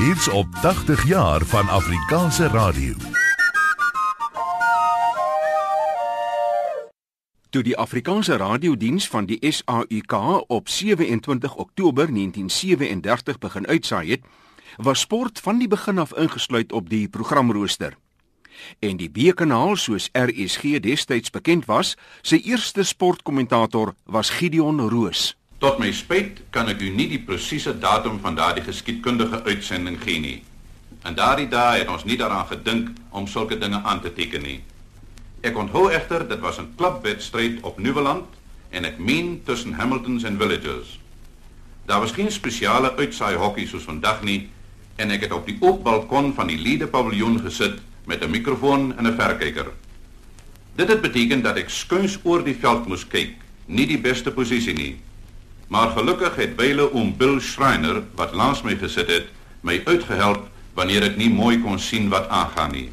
Hier's op 80 jaar van Afrikaanse radio. Toe die Afrikaanse radiodiens van die SAUK op 27 Oktober 1937 begin uitsaai het, was sport van die begin af ingesluit op die programrooster. En die B-kanaal, soos RSG destyds bekend was, sy eerste sportkommentator was Gideon Roos. Tot my spyt kan ek u nie die presiese datum van daardie geskiedkundige uitsending gee nie. En daardie dae het ons nie daaraan gedink om sulke dinge aan te teken nie. Ek onthou egter dit was 'n klubwedstryd op Nieuweland en ek meen tussen Hamiltons en Villagers. Daar was geen spesiale uitsaai hokkie soos vandag nie en ek het op die oop balkon van die Lede Paviljoen gesit met 'n mikrofoon en 'n verkyker. Dit het beteken dat ek skuins oor die veld moes kyk, nie die beste posisie nie. Maar gelukkig het byle oom Bill Schreiner wat langs my gesit het, my uitgehelp wanneer ek nie mooi kon sien wat aangaan nie.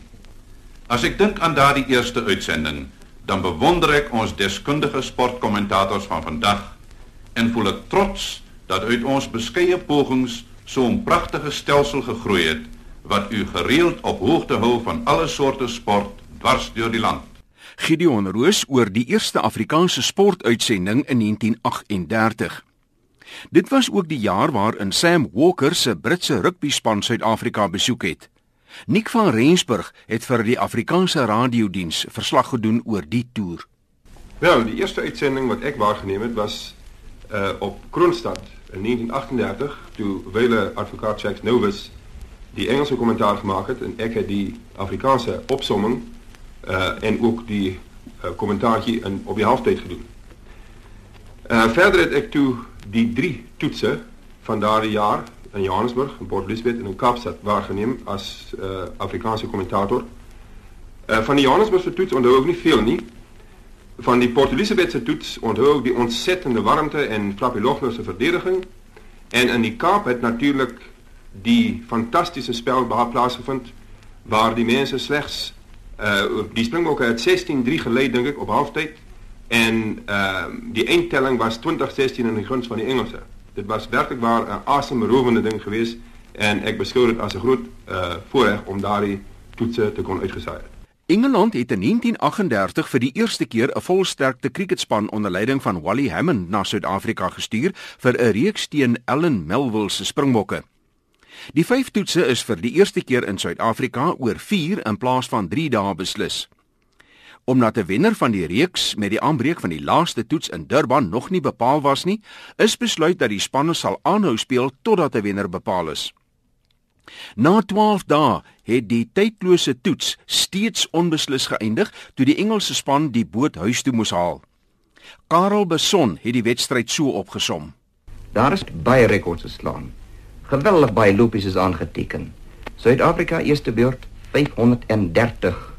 As ek dink aan daardie eerste uitsending, dan bewonder ek ons deskundige sportkommentators van vandag en voel ek trots dat uit ons beskeie pogings so 'n pragtige stelsel gegroei het wat u gereeld op hoogte hou van alle soorte sport dwars deur die land. Gideon Roos oor die eerste Afrikaanse sportuitsending in 1938. Dit was ook die jaar waarin Sam Walker se Britse rugbyspan Suid-Afrika besoek het. Nick van Rensburg het vir die Afrikaanse radiodiens verslag gedoen oor die toer. Wel, die eerste uitsending wat ek waargeneem het was uh op Kroonstad in 1938 toe wyle advokaat Jacques Novus die Engelse kommentaar gemaak het en ek het die Afrikaanse opsomming uh en ook die uh, kommentaartjie in op die halftyd gedoen. Uh verder het ek toe die drie toetse van daardie jaar in Johannesburg, in Port Elizabeth en in Kaapstad waargeneem as uh, Afrikaanse kommentator. Uh, van die Johannesburgse toets onthou ek nie veel nie. Van die Port Elizabethse toets onthou ek die ontsettende warmte en Flappy Lochner se verdediging. En in die Kaap het natuurlik die fantastiese spel plaasgevind waar die mense slegs uh die Springbokke het 16-3 gelei dink ek op halftyd en ehm uh, die eindtelling was 20-16 in die guns van die Engelse. Dit was werklik waar 'n asemrowende ding geweest en ek beskou dit as 'n groot uh voorreg om daardie toetse te kon uitgesaai het. Engeland het in 1938 vir die eerste keer 'n volsterkte kriketspan onder leiding van Wally Hammond na Suid-Afrika gestuur vir 'n reeks teen Allan Melville se Springbokke. Die vyf toetse is vir die eerste keer in Suid-Afrika oor 4 in plaas van 3 dae beslis. Omdat 'n wenner van die reeks met die aanbreek van die laaste toets in Durban nog nie bepaal was nie, is besluit dat die spanne sal aanhou speel totdat 'n wenner bepaal is. Na 12 dae het die tydlose toets steeds onbeslis geëindig toe die Engelse span die boot huis toe moes haal. Karel Beson het die wedstryd so opgesom. Daar is baie rekords geslaan. Geweldig baie lopies is aangeteken. Suid-Afrika eerste beurt 530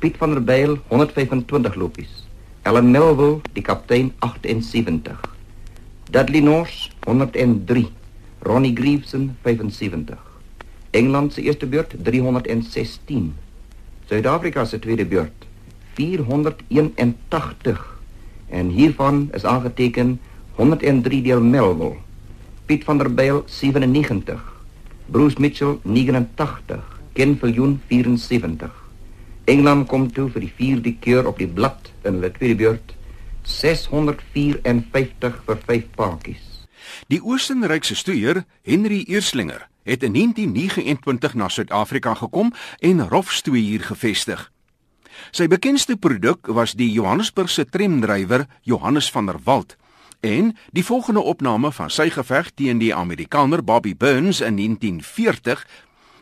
Piet van der Byl 125 lopies. Ellen Melville, die kaptein 78. Dudley Norse 103. Ronnie Greaveson 75. Engeland se eerste beurt 316. Suid-Afrika se tweede beurt 481. En hiervan is aangeteken 103 deel Melville. Piet van der Byl 97. Bruce Mitchell 89. Ken Viljoen 74. Engeland kom toe vir die vierde keer op die blad in hulle tweede beurt 654 vir 5 paadjies. Die Oostenrykse stoeier Henry Eerslinger het in 1929 na Suid-Afrika gekom en rofstoei hier gevestig. Sy bekendste produk was die Johannesburgse tramdrywer Johannes van der Walt en die volgende opname van sy geveg teen die Amerikaner Bobby Burns in 1940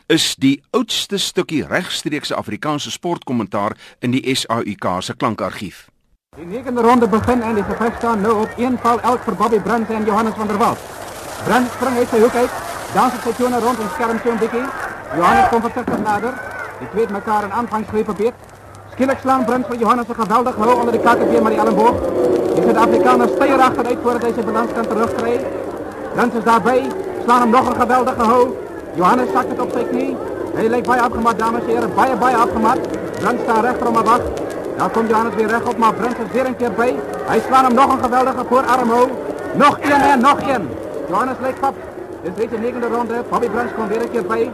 is die oudste stukkie regstreekse Afrikaanse sportkommentaar in die SAUK se klankargief. Die negende ronde begin en die geveg staan nou op een val elk vir Bobby Brandt en Johannes van der Walt. Brandt spring uit sy hoek uit, dans sy tone rond en skerm so 'n bietjie. Johannes kom versigtig nader. Die twee mekaar in aanvangsgrepe beet. Skielik slaan Brandt vir Johannes 'n geweldige hou onder die kakkebeen met die elleboog. Die Suid-Afrikaner styer agteruit voordat hy sy balans kan terugkry. Brandt is daarbey, slaan hom nog 'n geweldige hou. Johannes zakt het op zijn knie. Hij lijkt bij afgemat, dames en heren. Bij, bij afgemat. Brent staat recht om wacht. Daar komt Johannes weer recht op, maar Brent is weer een keer bij. Hij slaat hem nog een geweldige voorarm hoog. Nog één en nog één. Johannes lijkt pap. Dit is die negende ronde. Bobby Bruns kom weer 'n keer by.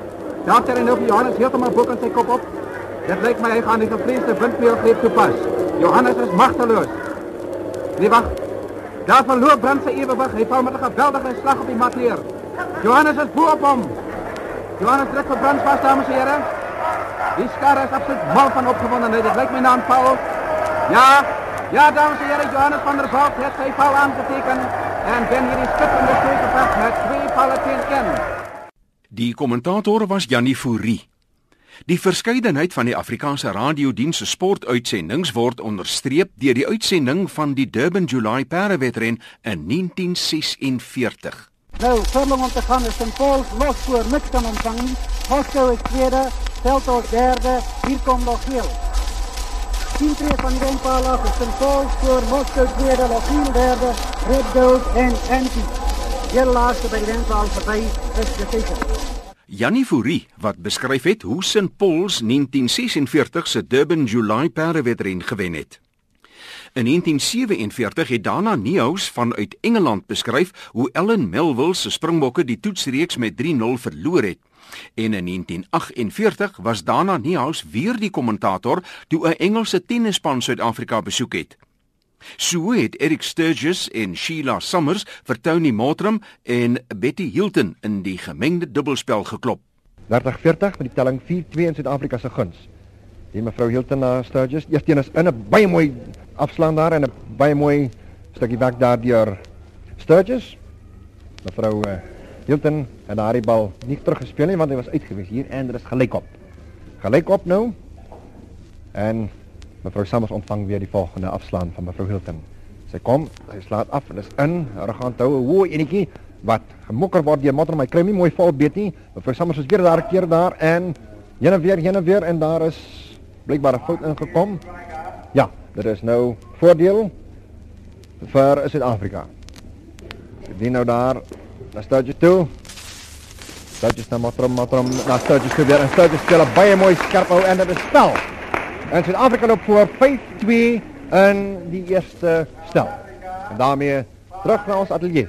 Daar hy nou vir Johannes heeltemal bo kan sy kop op. Dit lyk my hy gaan die gevreesde windpeel greep toepas. Johannes is magteloos. Nee wag. Daar verloor Bruns sy ewewig. Hy val met 'n geweldige slag op die mat neer. Johannes is bo op hom. Johannes druk vir Bruns vas, dames en here. Die skare is absoluut mal van opgewondenheid. Dit lyk my na 'n foul. Ja, ja, dames en here, Johannes van der Walt het sy foul aangeteken en ben hierdie skitterende stryd gepad met twee palle teen 1. Die kommentator was Jannie Fourie. Die verskeidenheid van die Afrikaanse radiodiens se sportuitsendings word onderstreep deur die uitsending van die Durban July Parewedren in 1946. Nou, Furlong om te gaan is St. Paul's los voor, niks kan ontvang nie. Moskou is tweede, Celtos derde, hier kom nog geel. 10 tree van die wenpaal af is St. Paul's voor, Moskou tweede, Lochiel derde, Red Gold en Anti. Heel laaste by die wenpaal voorbij is de Fischer. Jannie Fourie wat beskryf het hoe St. Paul's 1946 se Durban July Parewedren gewen het. In 1947 het Dana Niehaus vanuit Engeland beskryf hoe Ellen Melville se Springbokke die toetsreeks met 3-0 verloor het. En in 1948 was Dana Niehaus weer die kommentator toe 'n Engelse tennispan Suid-Afrika besoek het. So het Eric Sturgis en Sheila Summers vir Tony Mottram en Betty Hilton in die gemengde dubbelspel geklop. 30-40 met die telling 4-2 in Suid-Afrika se guns. Die mevrou Hilton na Sturgis, eerste een is in 'n baie mooi afslaan daar en 'n baie mooi stukkie weg daar deur Sturgis. Mevrou uh, Hilton het daardie bal nie teruggespeel nie want hy was uitgewis hier en dit is gelykop. Gelykop nou. En mevrou Summers ontvang weer die volgende afslaan van mevrou Hilton. Sy kom, sy slaat af en is in, haar gaan toe 'n hoë enetjie wat gemokker word deur Motter my kry nie mooi vol beet nie. Mevrou Summers is weer daar keer daar en heen en weer, heen en weer en daar is blykbaar 'n fout ingekom. Ja, dit is nou voordeel vir Suid-Afrika. Die nou daar na Sturgis toe. Sturgis na Mottram, Mottram na Sturgis toe weer en Sturgis speel 'n baie mooi skerp hou en dit is spel. En Suid-Afrika loop voor 5-2 in die eerste stel. En daarmee terug na ons ateljee.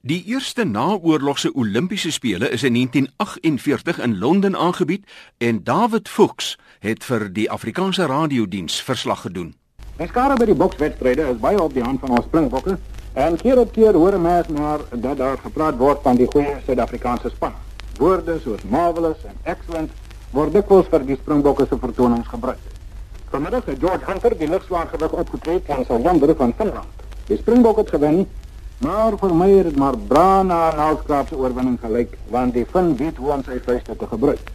Die eerste naoorlogse Olimpiese spele is in 1948 in Londen aangebied en David Fuchs het vir die Afrikaanse radiodiens verslag gedoen. Die skare by die bokswedstryde is baie op die hand van ons springbokke en keer op keer hoor mens maar dat daar gepraat word van die goeie Suid-Afrikaanse span. Woorde soos marvelous en excellent word dikwels vir die springbokke se vertonings gebruik. Vanmiddag het George Hunter die lugswaargewig opgetree teen Sylvander van Finland. Die springbok het gewen, maar vir my het dit maar brana en halskraapse oorwinning gelyk want die Fin weet hoe om sy vuiste te gebruik.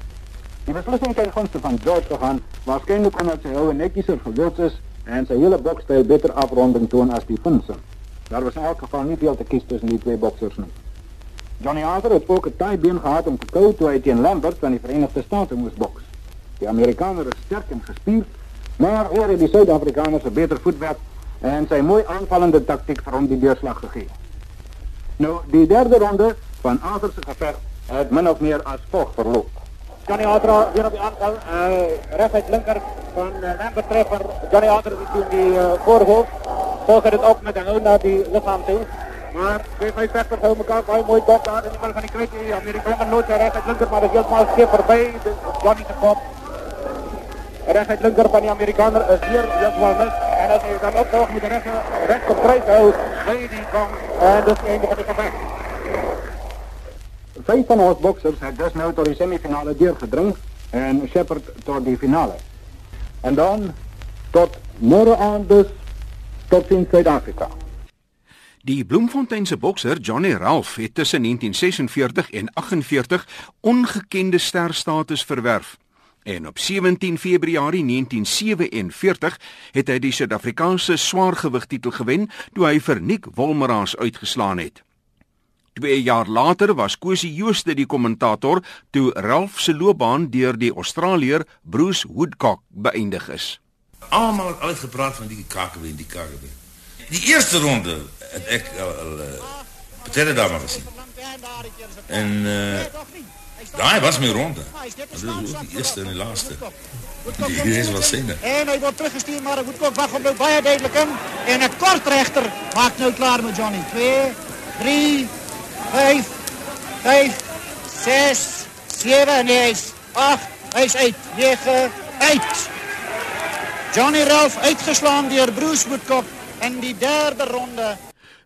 Die beslissing ten gunste van George gegaan, waarskynlik omdat sy houe nettieser gewild is en sy hele bokstyl beter afronding toon as die Finse. Daar was in elk geval nie veel te kies tussen die twee boksers nie. Johnny Arthur het ook 'n taai been gehad om te kou toe hy teen Lambert van die Verenigde State moes boks. Die Amerikaner is sterk en gespierd, maar weer het die Suid-Afrikaners 'n beter voetwerk en sy mooi aanvallende taktik vir hom die deurslag gegee. Nou, die derde ronde van Arthur se geveg het min of meer as volg verloop. Johnny Arthur weer op die aanval, uh, recht linker van uh, Lambert treffer. Johnny Arthur is toen die uh, voorhoofd. Volg het ook met een hou naar die lichaam toe. Maar twee vijf vechters houden elkaar baie mooi bok daar. En die van die kwijt, die Amerikaner nooit recht linker, maar dat is helemaal scheef voorbij. Johnny te kop. Recht linker van die Amerikaner is hier helemaal mis. En als hij dan opvolgt moet de recht, recht op kruis houden, bij die kom. En dus einde van de gevecht. Vijf van ons boksers het dus nou tot die semifinale deurgedring en Shepard tot die finale. En dan tot morgen aan dus tot in Zuid-Afrika. Die Bloemfonteinse bokser Johnny Ralph het tussen 1946 en 48 ongekende sterstatus verwerf. En op 17 Februarie 1947 het hy die Suid-Afrikaanse swaargewigtitel gewen toe hy vir Nick Wolmeraas uitgeslaan het. 2 jaar later was Cosie Jooste die kommentator toe Ralph se loopbaan deur die Australier Bruce Woodcock beëindig is. Almal het altyd gepraat van die KKW en die KKW. Die eerste ronde het ek al, al uh, Peter daar maar gesien. En uh, daai was my ronde. Dit was die eerste en die laaste. Die is wat sien. En hy word teruggestuur maar hy moet ook wag om nou baie duidelik in en 'n kort regter maak nou klaar met Johnny. 2 3 5 5 6 7 nee, 8 hy's uit 9 uit. Johnny Ralph uitgeslaan deur Bruce Woodcock in die derde ronde.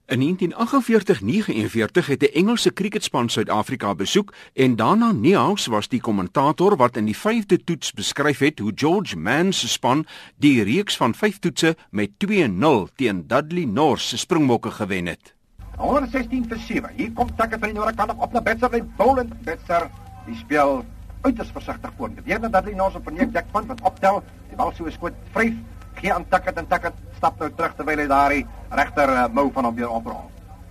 In 1948-49 het 'n Engelse kriketspan Suid-Afrika besoek en daarna Niehaus was die kommentator wat in die 5de toets beskryf het hoe George Mann se span die reeks van 5 toetse met 2-0 teen Dudley North se Springbokke gewen het. 116 vir 7. Hier kom Takke van die noordkant op na Betser met Boland Betser. Die speel uiters versigtig voor. Weer na Dudley North op verneek Jack van wat optel. Die bal so skoot vryf gee aan Takke en Takke stap nou terug terwyl hy daai regter uh, mou van hom weer oprol.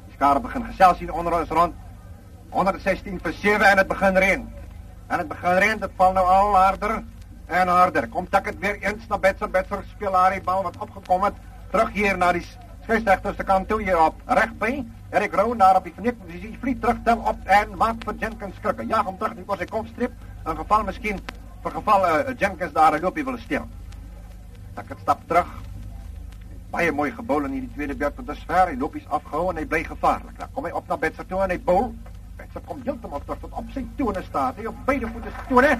Die skare begin gesels hier onder ons rond. 116 vir 7 en dit begin reën. En dit begin reën, dit val nou al harder en harder. Kom Takke weer eens na Betser, Betser speel daar die bal wat opgekom het terug hier na die skeieregter se kant toe hier op regby. Erik Rowe daar op die vernik posisie vlieg terug tel op en maak vir Jenkins skrikke. Ja, hom terug nie kos hy kom strip in geval miskien vir geval uh, Jenkins daar 'n loopie wil steel. Takke stap terug baie mooi gebou in hierdie tweede beurt tot dusver. Hy lopies afgehou en hy bly gevaarlik. Dan kom hy op na Betser toe en hy bou. Betser kom heeltemal terug tot op sy tone staat. Hy op beide voete tone.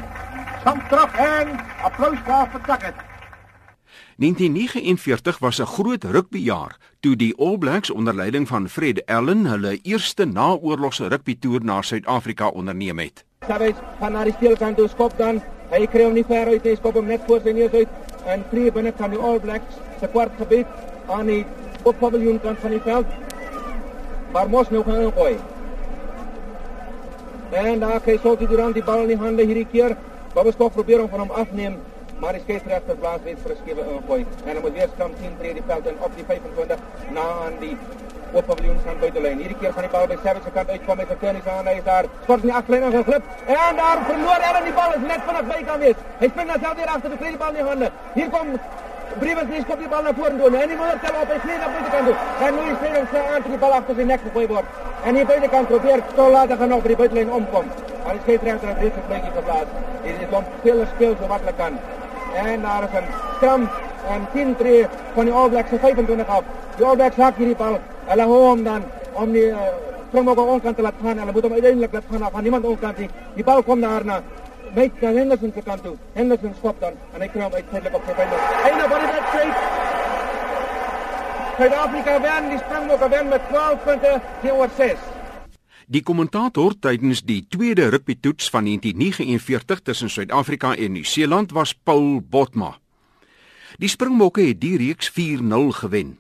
Stamp terug en applous daar vir Tacket. 1949 was 'n groot rugbyjaar toe die All Blacks onder leiding van Fred Allen hulle eerste naoorlogse rugbytoer na Suid-Afrika onderneem het. Savage van na die speelkant toe skop dan. Hy kry hom nie ver uit nie, skop hom net voor sy neus uit en tree binne kan die All Blacks se kwart gebied aan die oppaviljoen kant van die veld. Maar mos nou gaan gooi. En daar kry Solti Durant die bal in die hande hierdie keer. Babeskop probeer om van hom afneem, maar die skeieregter blaas weer vir 'n skewe ingooi. En hy moet weer skram 10 tree die veld en op die 25 na aan die oppaviljoen van buitelyn. Hierdie keer van die bal by Savage se kant uitkom met 'n tennis aan hy is daar. Sport nie aflyn geglip. En daar verloor hy die bal is net vanaf bykant wees. Hy spring nou self weer agter die kry die bal in die hande. Hier kom Brewers nie skop die bal na vorentoe nie. En die moeder tel op hy sny na buitekant toe. Dan moet hy sny om sy aan te die bal agter sy nek gegooi word. En die buitekant probeer tol laat gaan op by die buitelyn omkom. Maar die skeieregter het dit blykie geplaas. Dit is om speel speel so wat hulle kan. En daar is 'n skram en 10-3 van die All Blacks se 25 af. Die All Blacks hak hierdie bal. Hulle hom dan om die uh, Springbokke onkant te laat gaan. Hulle moet hom uiteindelik laat gaan van niemand onkant nie. Die bal kom daarna met na Henderson se kant toe. Henderson stop dan en hy kry hom uiteindelik op sy bene. Einde van die wedstryd. Suid-Afrika wen die Springbokke wen met 12 punte teenoor 6. Die kommentator tydens die tweede rugbytoets van 1949 tussen Suid-Afrika en Nieu-Seeland was Paul Botma. Die Springbokke het die reeks 4-0 gewen.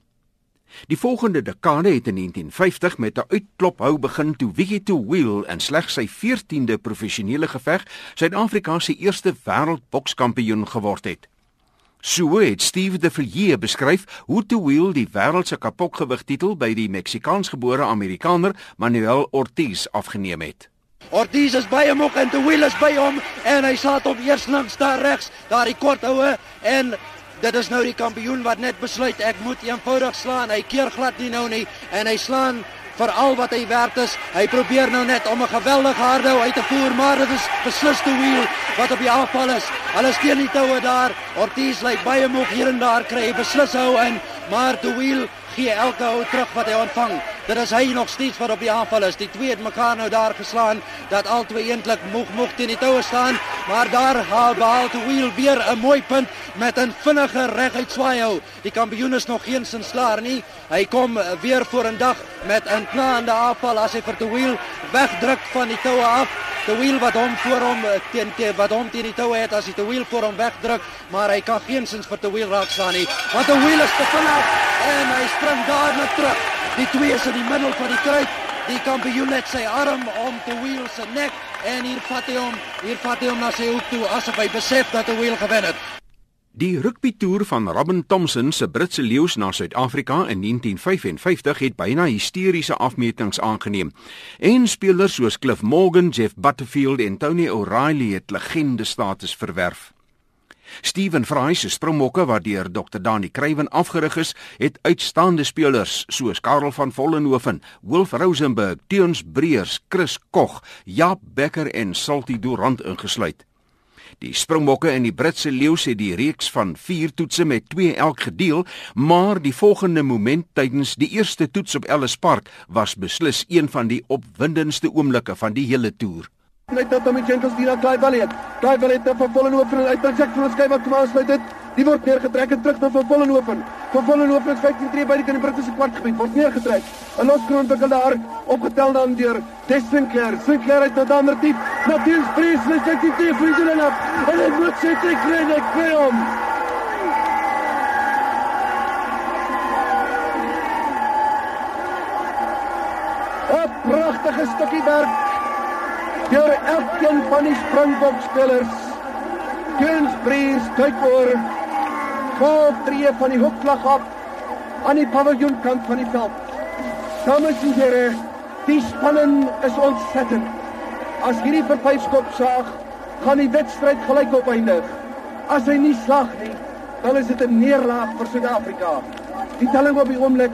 Die volgende dekade het in 1950 met 'n uitklophou begin toe Wiggy to Wheel in slegs sy 14de professionele geveg Suid-Afrika se eerste wêreldbokskampioen geword het. So het Steve de Villiers beskryf hoe to Wheel die wêreld se kapokgewig titel by die Meksikaansgebore Amerikaner Manuel Ortiz afgeneem het. Ortiz is by hom en to Wheel is by hom en hy saat op eers langs daar regs, daar die kort houe en Dit is nou die kampioen wat net besluit ek moet eenvoudig slaan. Hy keer glad nie nou nie en hy slaan vir al wat hy werd is. Hy probeer nou net om 'n geweldige hardhou uit te voer, maar dit is beslis te wiel wat op die aanval is. Hulle steen die toue daar. Ortiz lyk baie moeg hier en daar kry hy beslis hou en maar te wiel gee elke hou terug wat hy ontvang. Dit is hy nog steeds wat op die aanval is. Die twee het mekaar nou daar geslaan dat albei eintlik moeg moeg teen die toue staan, maar daar haal behaal te wiel weer 'n mooi punt met 'n vinnige reguit swaai hou. Die kampioen is nog geen sin slaar nie. Hy kom weer voor 'n dag met 'n knaande aanval as hy vir te wiel wegdruk van die toue af. De Wiel wat hom voor hom teen te, wat hom teen die toue het as hy De Wiel voor hom wegdruk, maar hy kan geensins vir De Wiel raak slaan nie. Want De Wiel is te vinnig en hy spring dadelik terug. Die twee is in die middel van die kruit. Die kampioen het sy arm om De Wiel se nek en hier vat hy hom, hier vat hy hom na sy hoek toe asof hy besef dat De Wiel gewen het. Die rugbytoer van Robin Thompson se Britse leeu's na Suid-Afrika in 1955 het byna hysteriese afmetings aangeneem. En spelers soos Cliff Morgan, Jeff Butterfield en Tony O'Reilly het legende status verwerf. Steven Fry se Springbokke wat deur Dr. Dani Kruiven afgerig is, het uitstaande spelers soos Karel van Vollenhoven, Wolf Rosenburg, Teuns Breers, Chris Kog, Jaap Becker en Salty Durant ingesluit. Die Springbokke en die Britse leeu's het die reeks van 4 toetse met 2 elk gedeel, maar die volgende moment tydens die eerste toets op Ellis Park was beslis een van die opwindendste oomblikke van die hele toer. Net dat met Jenkins die na Clive Valley. Clive Valley het van Vollenhoven uit by Jack van Skye wat kom aansluit dit. Die word neergetrek en terug na van Vollenhoven. Van Vollenhoven is 15 tree by die kan die Britse kwartgebied word neergetrek. 'n Loskroon ontwikkel daar opgetel dan deur Desinclair. Sinclair het tot ander diep. Matthias Priest is dit die vriende en op. En dit moet sy te kry net kry hom. Pragtige stukkie werk deur elkeen van die Springbok spelers. James Brees kyk oor. Golf tree van die hoekvlag af aan die paviljoenkant van die veld. Dames en here, die spanning is ontsettend. As hierdie verpyskop saag, gaan die wedstryd gelyk op eindig. As hy nie slag nie, dan is dit 'n neerlaag vir Suid-Afrika. Die telling op die oomblik,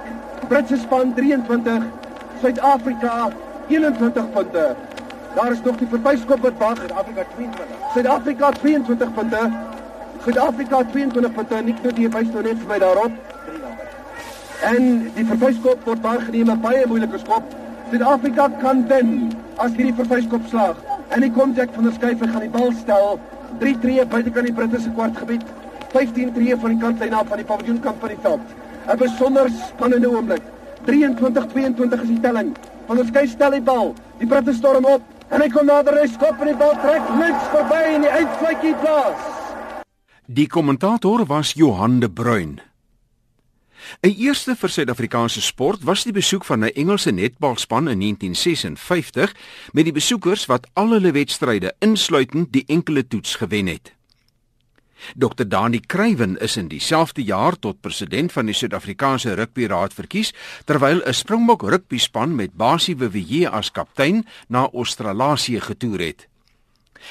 Britse span 23, Suid-Afrika 21 punte. Daar is nog die verbyskop wat wag in Afrika 22. Suid-Afrika 22 punte. Suid-Afrika 22 punte. Nik die wys nou net vir my daarop. En die verbyskop word waargeneem 'n baie moeilike skop. Suid-Afrika kan wen as hierdie verbyskop slaag. En hy kom Jack van der Skyf en gaan die bal stel. 3 tree buitekant die Britse kwartgebied. 15 tree van die kantlyn af van die paviljoenkant van die veld. 'n Besonder spannende oomblik. 23-22 is die telling. Van der Skyf stel die bal. Die Britte storm op. En hy kom nader en skop en die bal trek links verby in die uitvletjie plaas. Die kommentator was Johan de Bruin. 'n Eerste vir Suid-Afrikaanse sport was die besoek van 'n Engelse netbalspan in 1956 met die besoekers wat al hulle wedstryde insluitend die enkele toets gewen het. Dr Dani Kruiven is in dieselfde jaar tot president van die Suid-Afrikaanse Rugby Raad verkies, terwyl 'n Springbok rugby span met Basie Wewe as kaptein na Australië getoer het.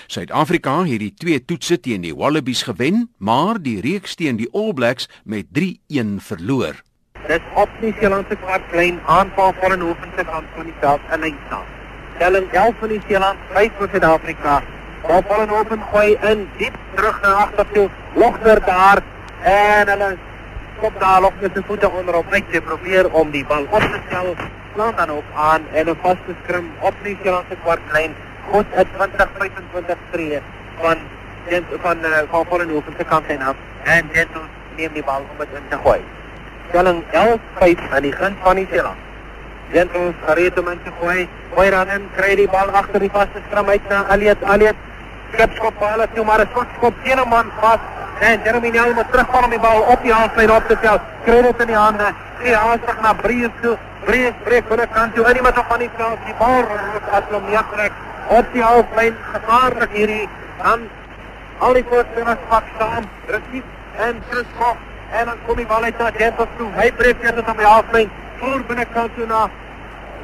Suid-Afrika het die twee toetse teen die Wallabies gewen, maar die reeks teen die All Blacks met 3-1 verloor. Dis op die Seelandse kwartlyn aanval van 'n hoofse kant van die veld in Leinstad. Telling 11 van die Seeland, 5 vir Suid-Afrika. Bal val en open gooi in diep terug na agter toe. Logter daar en hulle kop daar op met sy voete onderop uit te probeer om die bal op te stel. Slaan dan ook aan en 'n vaste skrim op die Seelandse kwartlyn. Goed, 'n 20-25 tree van Gent van uh, van val en open se kant en af en Gent neem die bal om dit in te gooi. Stelling 11-5 aan die gun van die Seeland. Gent gereed om in te gooi. Gooi dan in, kry die bal agter die vaste skrim uit na Aliet Aliet skipskop bal toe maar 'n skop teen 'n man vas en Jeremy Nel moet terugval om die bal op die halflyn op te tel. Kry dit in die hande. Sy haastig na Brees toe. Brees breek van die kant toe in die middel van die veld. Die bal ruk as hom neertrek op die halflyn. Gevaarlik hierdie dan al die voorspelers pak staan. Resief en Christoph en dan kom die bal uit na Jempers toe. Hy breek dit op die halflyn. Voor binnekant toe na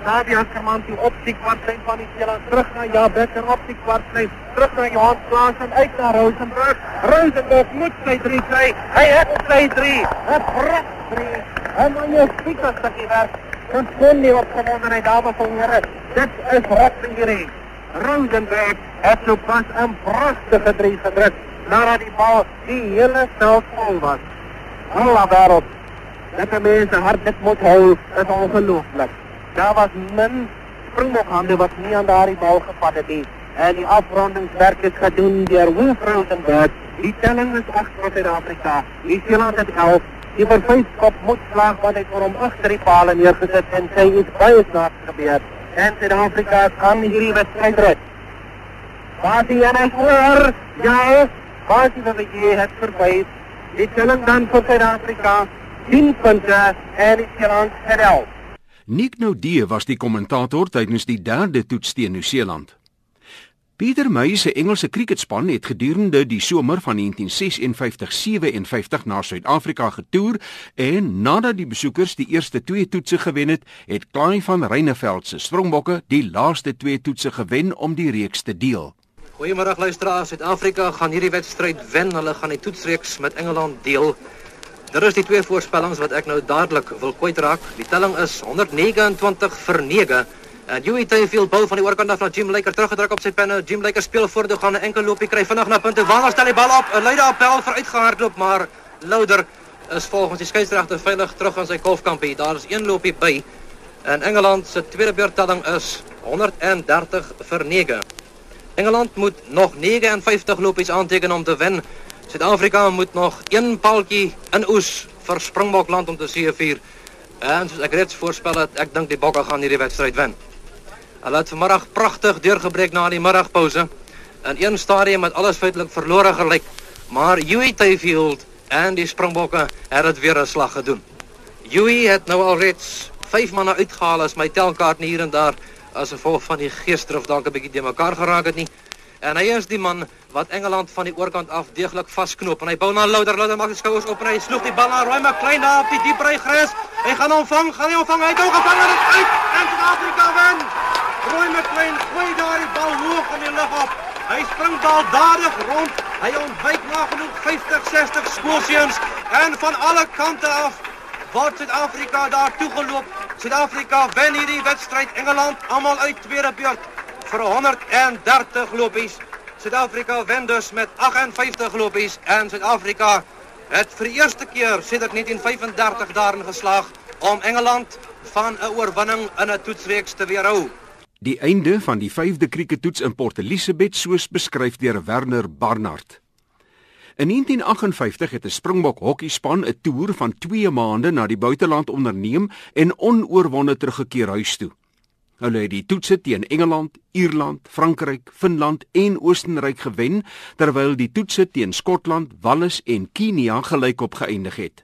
Nadia Kerman toe op die kwartlyn van die Seeland terug na Ja Becker op die kwartlyn terug na Johan Klaasen uit na Rosenburg Rosenburg moet sy 3 kry. Hy het sy 3 'n pragt 3 en jy spiek as dit werk. Kon kon nie op gewonder hy daar was here. Dit is hierdie. Rosenburg het so pas 'n pragtige 3 gedruk nadat die bal die hele veld vol was. Hallo daarop Dat mense hard dit moet hou is ongelooflik daar was min springbokhande wat nie aan daardie bal gevat het nie. En die afrondingswerk is gedoen deur Wolf Rosenberg. Die telling is agter Suid-Afrika. Die Seeland het 11. Die verfyskop moet slag wat hy vir hom agter die paal neergesit en sy is baie snaaks gebeur. En Suid-Afrika kan hierdie wedstryd red. Basie en hy hoor, ja, Basie wat hy het verby. Die telling dan vir Suid-Afrika 10 punte en die Seeland het 11. Nick Noudee was die kommentator tydens die derde toets teen Nieu-Seeland. Pieter Meyer se Engelse kriketspan het gedurende die somer van 1956-57 na Suid-Afrika getoer en nadat die besoekers die eerste twee toetse gewen het, het Klein van Reyneveld se Springbokke die laaste twee toetse gewen om die reeks te deel. Goeiemôre luisteraars, Suid-Afrika gaan hierdie wedstryd wen. Hulle gaan die toetsreeks met Engeland deel. Dit is die twee voorspellings wat ek nou dadelik wil kwytraak. Die telling is 129 vir 9. En Joey Tayfield bal van die oorkant af na Jim Laker teruggedruk op sy penne. Jim Laker speel voor toe gaan 'n enkel loopie kry vinnig na punte. Waar stel die bal op? 'n Luide appel vir uitgehardloop, maar Louder is volgens die skeieregter veilig terug aan sy golfkampie. Daar is een loopie by. En Engeland se tweede beurtelling is 130 vir 9. Engeland moet nog 59 lopies aanteken om te wen. Suid-Afrika moet nog een paaltjie in oes vir Springbokland om te seëvier. En soos ek reeds voorspel het, ek dink die Bokke gaan hierdie wedstryd wen. Hulle het vanmiddag pragtig deurgebreek na die middagpouse. In een stadium het alles feitelik verlore gelyk, maar Huey Tayfield en die Springbokke het dit weer 'n slag gedoen. Huey het nou al reeds 5 manne uitgehaal as my telkaart hier en daar as gevolg van die geesdrif dalk 'n bietjie te mekaar geraak het nie. En hy is die man wat Engeland van die oorkant af deeglik vasknoop en hy bou na Louder, Louder maak sy skouers op en hy sloeg die bal na Roy McLean daar op die diep ry gras. Hy gaan hom vang, gaan hy hom vang, hy het hom gevang en dit uit en Suid-Afrika wen. Roy McLean gooi daar die bal hoog in die lug op. Hy spring baldadig rond. Hy ontwyk nagenoeg 50, 60 skoolseuns en van alle kante af word Suid-Afrika daar toegeloop. Suid-Afrika wen hierdie wedstryd. Engeland almal uit tweede beurt vir 130 lopies. Suid-Afrika wen dus met 58 lopies en Suid-Afrika het vir die eerste keer sedert 1935 daarin geslaag om Engeland van 'n oorwinning in 'n toetsreeks te weerhou. Die einde van die 5de krieketoets in Port Elizabeth soos beskryf deur Werner Barnard. In 1958 het 'n Springbok hokkiespan 'n toer van 2 maande na die buiteland onderneem en onoorwonde teruggekeer huis toe. Hulle het die toetse teen Engeland, Ierland, Frankryk, Finland en Oostenryk gewen, terwyl die toetse teen Skotland, Wallis en Kenia gelykop geëindig het.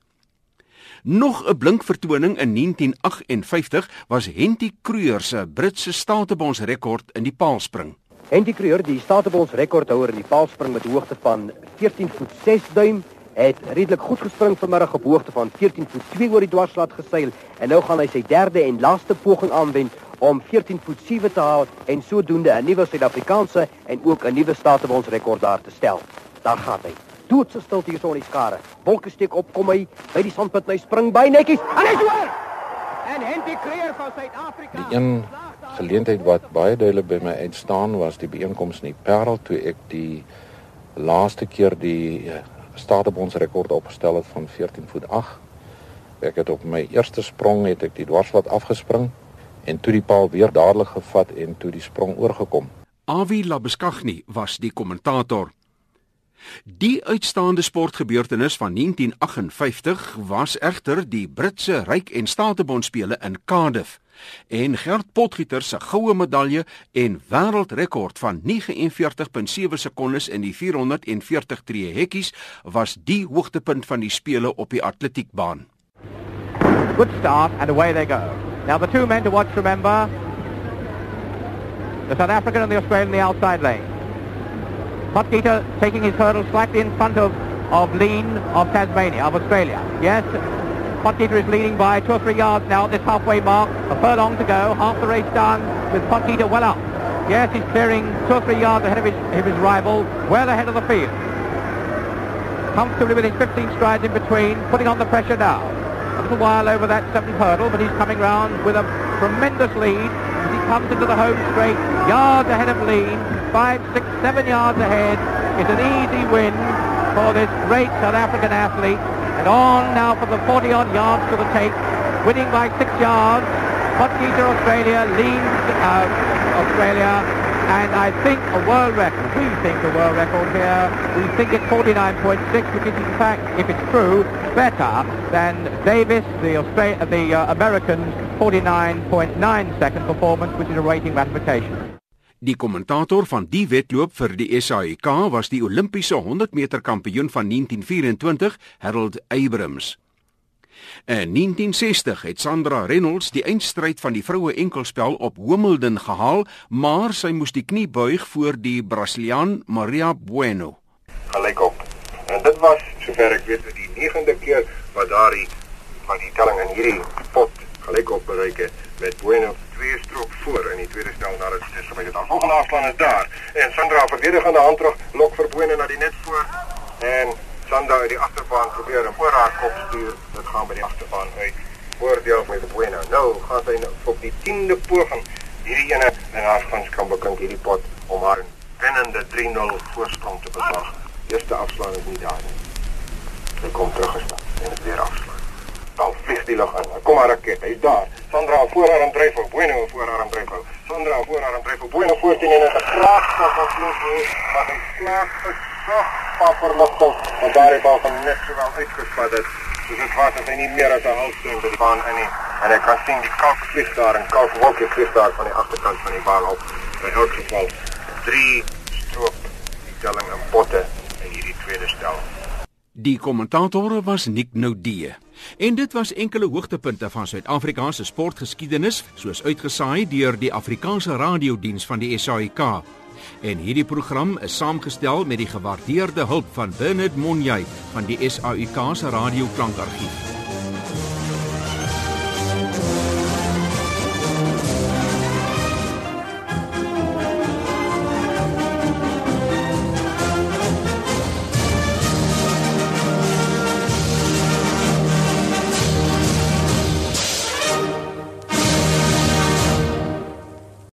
Nog 'n blink vertoning in 1958 was Henty Kruger se Britse statebonds rekord in die paalspring. Henty Kruger, die statebonds rekordhouer in die paalspring met 'n hoogte van 14 voet 6 duim, het redelik goed gespring vanmiddag op hoogte van 14 voet 2 oor die dwarslaat geseil en nou gaan hy sy derde en laaste poging aanwend om 14 voet 7 te haal en sodoende 'n nuwe Suid-Afrikaanse en ook 'n nuwe statebondsrekord daar te stel. Daar gaan hy. Doodse stilte hier so in die skare. Wolke steek op, kom hy by die sandpunt hy spring by netjies. En hy's oor. En Henty Creer van Suid-Afrika. Die een geleentheid wat baie duidelik by my uitstaan was die byeenkoms in die Parel toe ek die laaste keer die uh, statebondsrekord opgestel het van 14 voet 8. Ek het op my eerste sprong het ek die dwarslat afgespring en toe die paal weer dadelik gevat en toe die sprong oorgekom. Avi Labeskagni was die kommentator. Die uitstaande sportgebeurtenis van 1958 was egter die Britse Ryk en Statebondspele in Cardiff en Gert Potgieter se goue medalje en wêreldrekord van 49.7 sekondes in die 440 tree hekkies was die hoogtepunt van die spele op die atletiekbaan. Good start and away they go. Now the two men to watch, remember, the South African and the Australian in the outside lane. Potgieter taking his hurdle slightly in front of, of Lean of Tasmania, of Australia. Yes, Potgieter is leading by two or three yards now at this halfway mark. A furlong to go, half the race done with Potgieter well up. Yes, he's clearing two or three yards ahead of his, of his rival, well ahead of the field. Comfortably with his 15 strides in between, putting on the pressure now. A little while over that seventh hurdle, but he's coming round with a tremendous lead as he comes into the home straight, yards ahead of Lean, five, six, seven yards ahead. It's an easy win for this great South African athlete. And on now for the 40-odd yards to the take, winning by six yards. Potgieter, Australia, leans out uh, Australia, and I think a world record. We think a world record here. We think it's 49.6, which is in fact, if it's true, better than Davis, the Australia, the uh, Americans' 49.9 second performance, which is a rating ratification. Die kommentator van die wedloop vir die SAIK was die Olimpiese 100 meter kampioen van 1924, Harold Abrams. In 1960 het Sandra Reynolds die eindstryd van die vroue enkelspel op Wimbledon gehaal, maar sy moes die knie buig voor die Brasiliaan Maria Bueno. Gelyk op. En dit was sover ek weet die 9de keer wat daardie van die telling in hierdie pot gelyk op bereik het met Bueno twee strook voor in die tweede stel nadat dit is gebeur. Dan volgende afslaan is daar. En Sandra verdedigende hand terug, lok vir Boene na die net voor. En Sandra uit die agterbaan probeer hom voor haar kop stuur. Dit gaan by die agterbaan uit. Voordeel met Boene. Nou gaan sy nou op die 10de poging hierdie ene en haar van kan bekend hierdie pot om haar wennende 3-0 voorsprong te beslag. Eerste afslaan is nie daar nie. Sy kom terug gestaan en dit weer afslaan. Dan vlieg die lug in. Kom maar raket, hy's daar. Sandra voorarm dryf op, Bueno voorarm dryf op. Sandra voorarm dryf op, Bueno voortien en 'n tot op vloeg, maar hy slaag gesag paperligting. En daar het al van net sowel uitgespat het. Dus dit was as hy nie meer as 'n halfsteen by die baan in nie. En ek kan sien die kalk vlieg daar en kalk wolkie vlieg daar van die agterkant van die baan op. By elk geval 3 stroop die telling in potte in hierdie tweede stel. Die kommentator was Nick Noudee. En dit was enkele hoogtepunte van Suid-Afrikaanse sportgeskiedenis, soos uitgesaai deur die Afrikaanse radiodiens van die SAIK. En hierdie program is saamgestel met die gewaardeerde hulp van Bernard Monjay van die SAIK se radioklankargief.